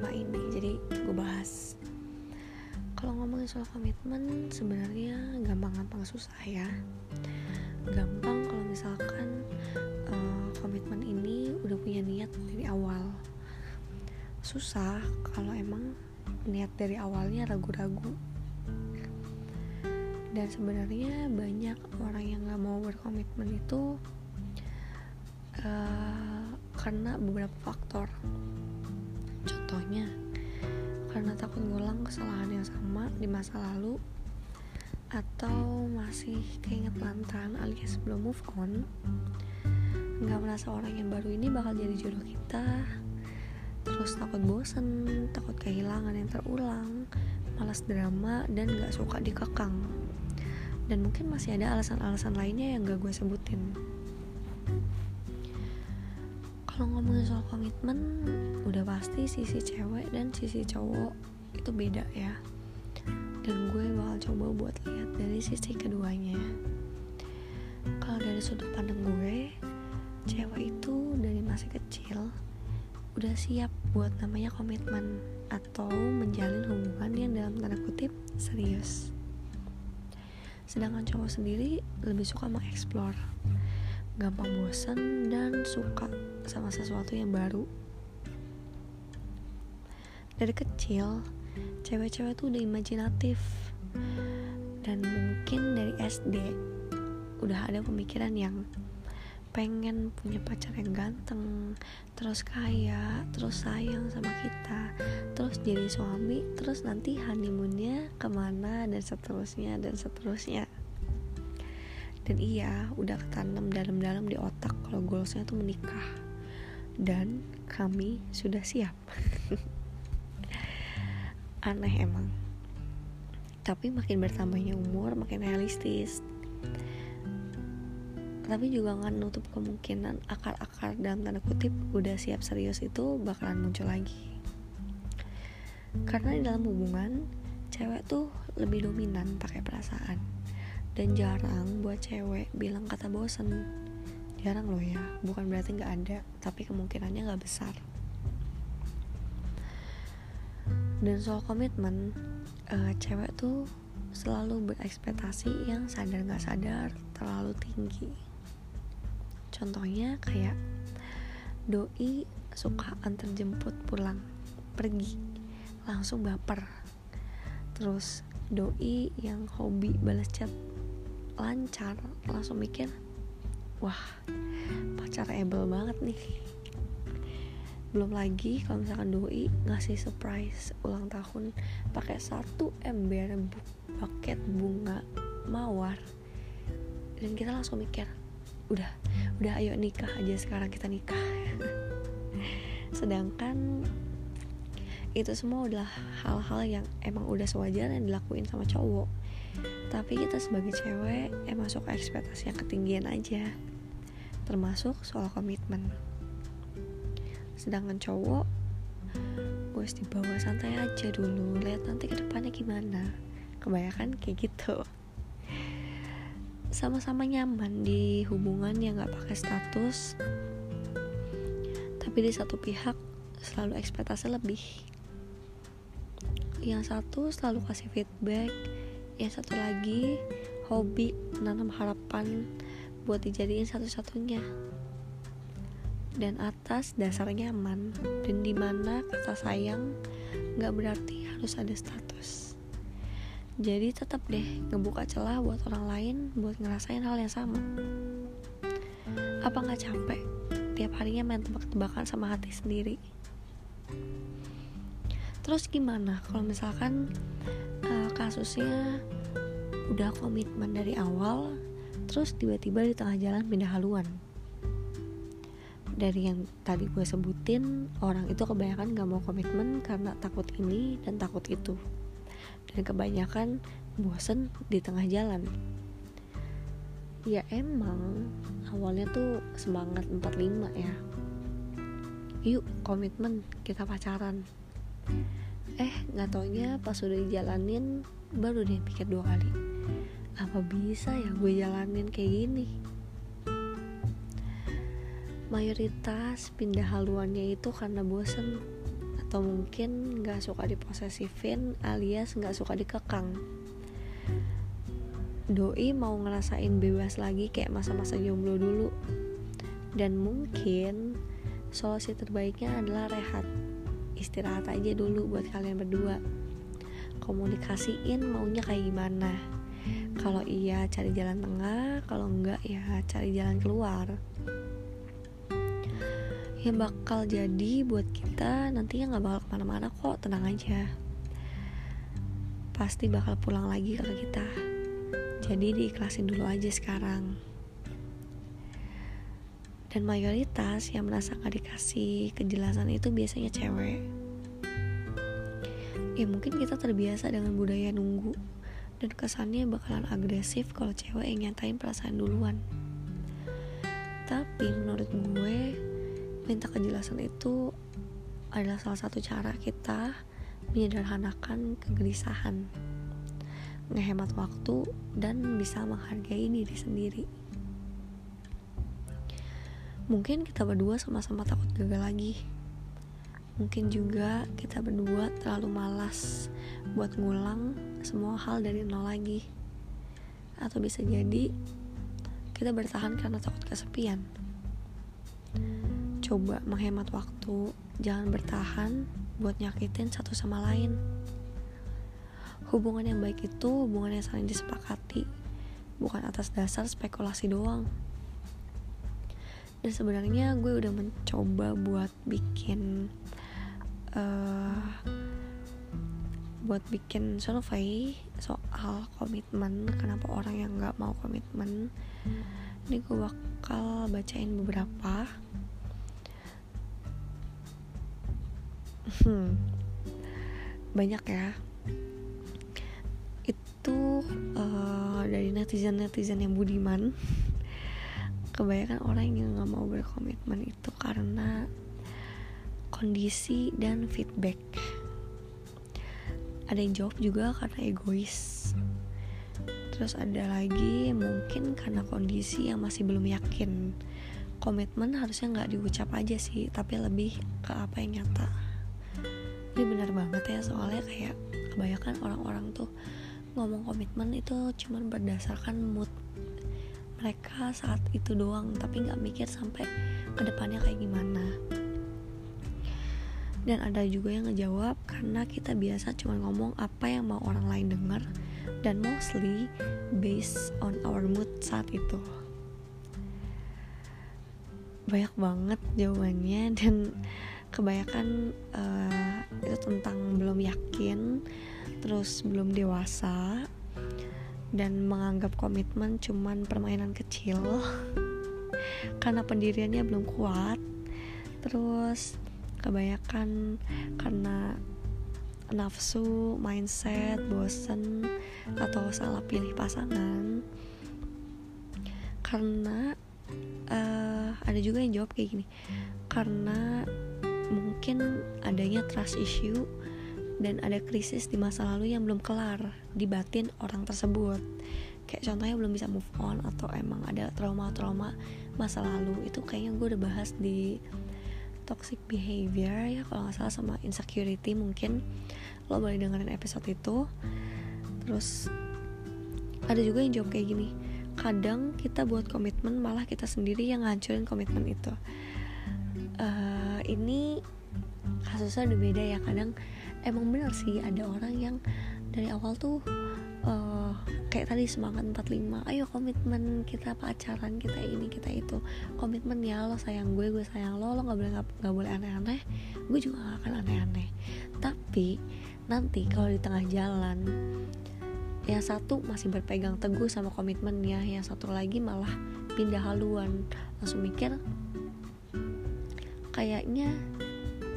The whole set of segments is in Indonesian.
tema ini. Jadi gue bahas. Kalau ngomongin soal komitmen sebenarnya gampang-gampang susah ya. Gampang kalau misalkan uh, komitmen ini udah punya niat dari awal. Susah kalau emang niat dari awalnya ragu-ragu. Dan sebenarnya banyak orang yang nggak mau berkomitmen itu uh, karena beberapa faktor contohnya. Karena takut ngulang kesalahan yang sama di masa lalu atau masih keinget mantan alias belum move on nggak merasa orang yang baru ini bakal jadi jodoh kita. Terus takut bosen takut kehilangan yang terulang malas drama dan gak suka dikekang. Dan mungkin masih ada alasan-alasan lainnya yang gak gue sebutin kalau ngomongin soal komitmen udah pasti sisi cewek dan sisi cowok itu beda ya. Dan gue bakal coba buat lihat dari sisi keduanya. Kalau dari sudut pandang gue cewek itu dari masih kecil udah siap buat namanya komitmen atau menjalin hubungan yang dalam tanda kutip serius. Sedangkan cowok sendiri lebih suka mengeksplor gampang bosan dan suka sama sesuatu yang baru. Dari kecil cewek-cewek tuh udah imajinatif. Dan mungkin dari SD udah ada pemikiran yang pengen punya pacar yang ganteng terus kaya terus sayang sama kita terus jadi suami terus nanti honeymoonnya ke mana dan seterusnya dan seterusnya dan iya udah ketanam dalam-dalam di otak kalau goalsnya tuh menikah. Dan kami sudah siap. Aneh emang. Tapi makin bertambahnya umur makin realistis. Tapi juga nggak nutup kemungkinan akar-akar dalam tanda kutip udah siap serius itu bakalan muncul lagi. Karena di dalam hubungan cewek tuh lebih dominan pakai perasaan dan jarang buat cewek bilang kata bosen. Jarang loh ya bukan berarti nggak ada tapi kemungkinannya nggak besar. Dan soal komitmen uh, cewek tuh selalu berekspektasi yang sadar nggak sadar terlalu tinggi. Contohnya kayak doi suka antar jemput pulang pergi langsung baper. Terus doi yang hobi balas chat lancar langsung mikir wah pacar able banget nih. Belum lagi kalau misalkan doi ngasih surprise ulang tahun pakai satu ember paket bunga mawar. Dan kita langsung mikir udah udah ayo nikah aja sekarang kita nikah. Sedangkan itu semua adalah hal-hal yang emang udah sewajarnya dilakuin sama cowok tapi kita sebagai cewek emang suka ekspektasi yang ketinggian aja. Termasuk soal komitmen. Sedangkan cowok bos dibawa santai aja dulu. Lihat nanti ke depannya gimana. Kebanyakan kayak gitu. Sama-sama nyaman di hubungan yang gak pakai status. Tapi di satu pihak selalu ekspektasi lebih. Yang satu selalu kasih feedback yang satu lagi hobi menanam harapan buat dijadiin satu-satunya. Dan atas dasar nyaman dan di mana kata sayang gak berarti harus ada status. Jadi tetap deh ngebuka celah buat orang lain buat ngerasain hal yang sama. Apa nggak capek tiap harinya main tebak-tebakan sama hati sendiri? Terus gimana kalau misalkan kasusnya udah komitmen dari awal terus tiba-tiba di tengah jalan pindah haluan. Dari yang tadi gue sebutin orang itu kebanyakan gak mau komitmen karena takut ini dan takut itu. Dan kebanyakan bosen di tengah jalan. Ya emang awalnya tuh semangat 45 ya. Yuk komitmen kita pacaran. Eh nggak taunya pas udah dijalanin baru deh pikir dua kali apa bisa ya gue jalanin kayak gini? Mayoritas pindah haluannya itu karena bosen atau mungkin gak suka diposesifin alias gak suka dikekang. Doi mau ngerasain bebas lagi kayak masa-masa jomblo dulu. Dan mungkin solusi terbaiknya adalah rehat. Istirahat aja dulu buat kalian berdua komunikasiin maunya kayak gimana. Kalau iya cari jalan tengah kalau enggak ya cari jalan keluar. Yang bakal jadi buat kita nantinya nggak bakal ke mana-mana kok tenang aja. Pasti bakal pulang lagi ke kita. Jadi diikhlasin dulu aja sekarang. Dan mayoritas yang merasa gak dikasih kejelasan itu biasanya cewek ya mungkin kita terbiasa dengan budaya nunggu dan kesannya bakalan agresif kalau cewek yang nyatain perasaan duluan. Tapi menurut gue minta kejelasan itu adalah salah satu cara kita menyederhanakan kegelisahan ngehemat waktu dan bisa menghargai diri sendiri. Mungkin kita berdua sama-sama takut gagal lagi mungkin juga kita berdua terlalu malas buat ngulang semua hal dari nol lagi. Atau bisa jadi kita bertahan karena takut kesepian. Coba menghemat waktu jangan bertahan buat nyakitin satu sama lain. Hubungan yang baik itu hubungan yang saling disepakati bukan atas dasar spekulasi doang. Dan sebenarnya gue udah mencoba buat bikin uh, buat bikin survei soal komitmen kenapa orang yang nggak mau komitmen ini gue bakal bacain beberapa. Hmm, banyak ya. Itu uh, dari netizen netizen yang budiman. Kebanyakan orang yang nggak mau berkomitmen itu karena kondisi dan feedback. Ada yang jawab juga karena egois. Terus ada lagi mungkin karena kondisi yang masih belum yakin. Komitmen harusnya nggak diucap aja sih tapi lebih ke apa yang nyata. Ini benar banget ya soalnya kayak kebanyakan orang-orang tuh ngomong komitmen itu cuma berdasarkan mood mereka saat itu doang tapi nggak mikir sampai ke depannya kayak gimana dan ada juga yang ngejawab karena kita biasa cuma ngomong apa yang mau orang lain dengar dan mostly based on our mood saat itu. Banyak banget jawabannya dan kebanyakan uh, itu tentang belum yakin terus belum dewasa dan menganggap komitmen cuman permainan kecil. Karena pendiriannya belum kuat terus kebanyakan karena nafsu, mindset, bosen atau salah pilih pasangan. Karena uh, ada juga yang jawab kayak gini karena mungkin adanya trust issue dan ada krisis di masa lalu yang belum kelar di batin orang tersebut. Kayak contohnya belum bisa move on atau emang ada trauma-trauma masa lalu itu kayaknya gue udah bahas di toxic behavior ya kalau nggak salah sama insecurity mungkin. Lo boleh dengerin episode itu. Terus ada juga yang jawab kayak gini kadang kita buat komitmen malah kita sendiri yang ngancurin komitmen itu. Uh, ini kasusnya udah beda ya kadang emang bener sih ada orang yang dari awal tuh uh, kayak tadi semangat 45 ayo komitmen kita pacaran kita ini kita itu. Komitmen ya lo sayang gue gue sayang lo lo nggak boleh nggak boleh aneh-aneh gue juga gak akan aneh-aneh. Tapi nanti kalau di tengah jalan yang satu masih berpegang teguh sama komitmennya yang satu lagi malah pindah haluan. Langsung mikir kayaknya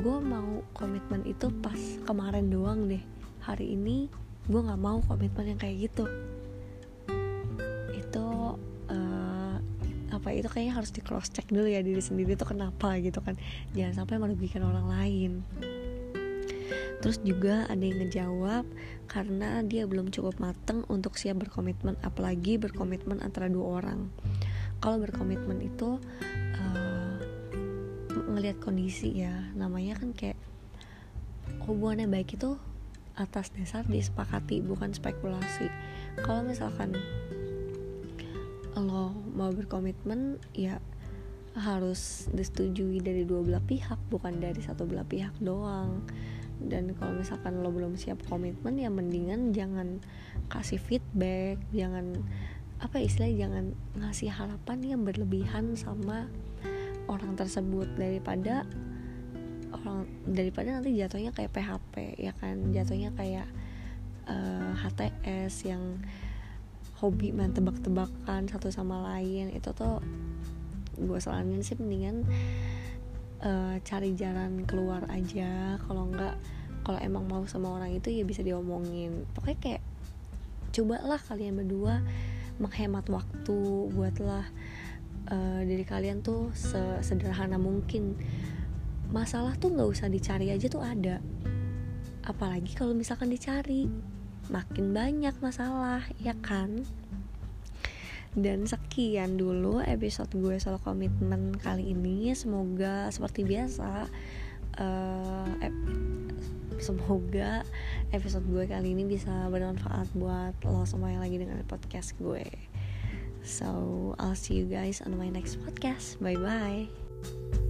gue mau komitmen itu pas kemarin doang deh. Hari ini gue nggak mau komitmen yang kayak gitu apa itu kayaknya harus di cross check dulu ya diri sendiri tuh kenapa gitu kan. Jangan sampai merugikan orang lain. Terus juga ada yang ngejawab karena dia belum cukup mateng untuk siap berkomitmen apalagi berkomitmen antara dua orang. Kalau berkomitmen itu uh, ngelihat kondisi ya namanya kan kayak hubungannya baik itu atas dasar disepakati bukan spekulasi. Kalau misalkan lo mau berkomitmen ya harus disetujui dari dua belah pihak bukan dari satu belah pihak doang. Dan kalau misalkan lo belum siap komitmen ya mendingan jangan kasih feedback jangan apa istilahnya jangan ngasih harapan yang berlebihan sama orang tersebut. Daripada orang daripada nanti jatuhnya kayak PHP ya kan? Jatuhnya kayak uh, eh, HTS yang hobi main tebak-tebakan satu sama lain. Itu tuh gue saranin sih mendingan uh, cari jalan keluar aja. Kalau enggak kalau emang mau sama orang itu ya bisa diomongin. Pokoknya kayak cobalah kalian berdua menghemat waktu buatlah uh, diri kalian tuh sederhana mungkin. Masalah tuh nggak usah dicari aja tuh ada. Apalagi kalau misalkan dicari makin banyak masalah ya kan? Dan sekian dulu episode gue soal komitmen kali ini. Semoga seperti biasa uh, semoga episode gue kali ini bisa bermanfaat buat lo semua yang lagi dengan podcast gue. So I'll see you guys on my next podcast. Bye bye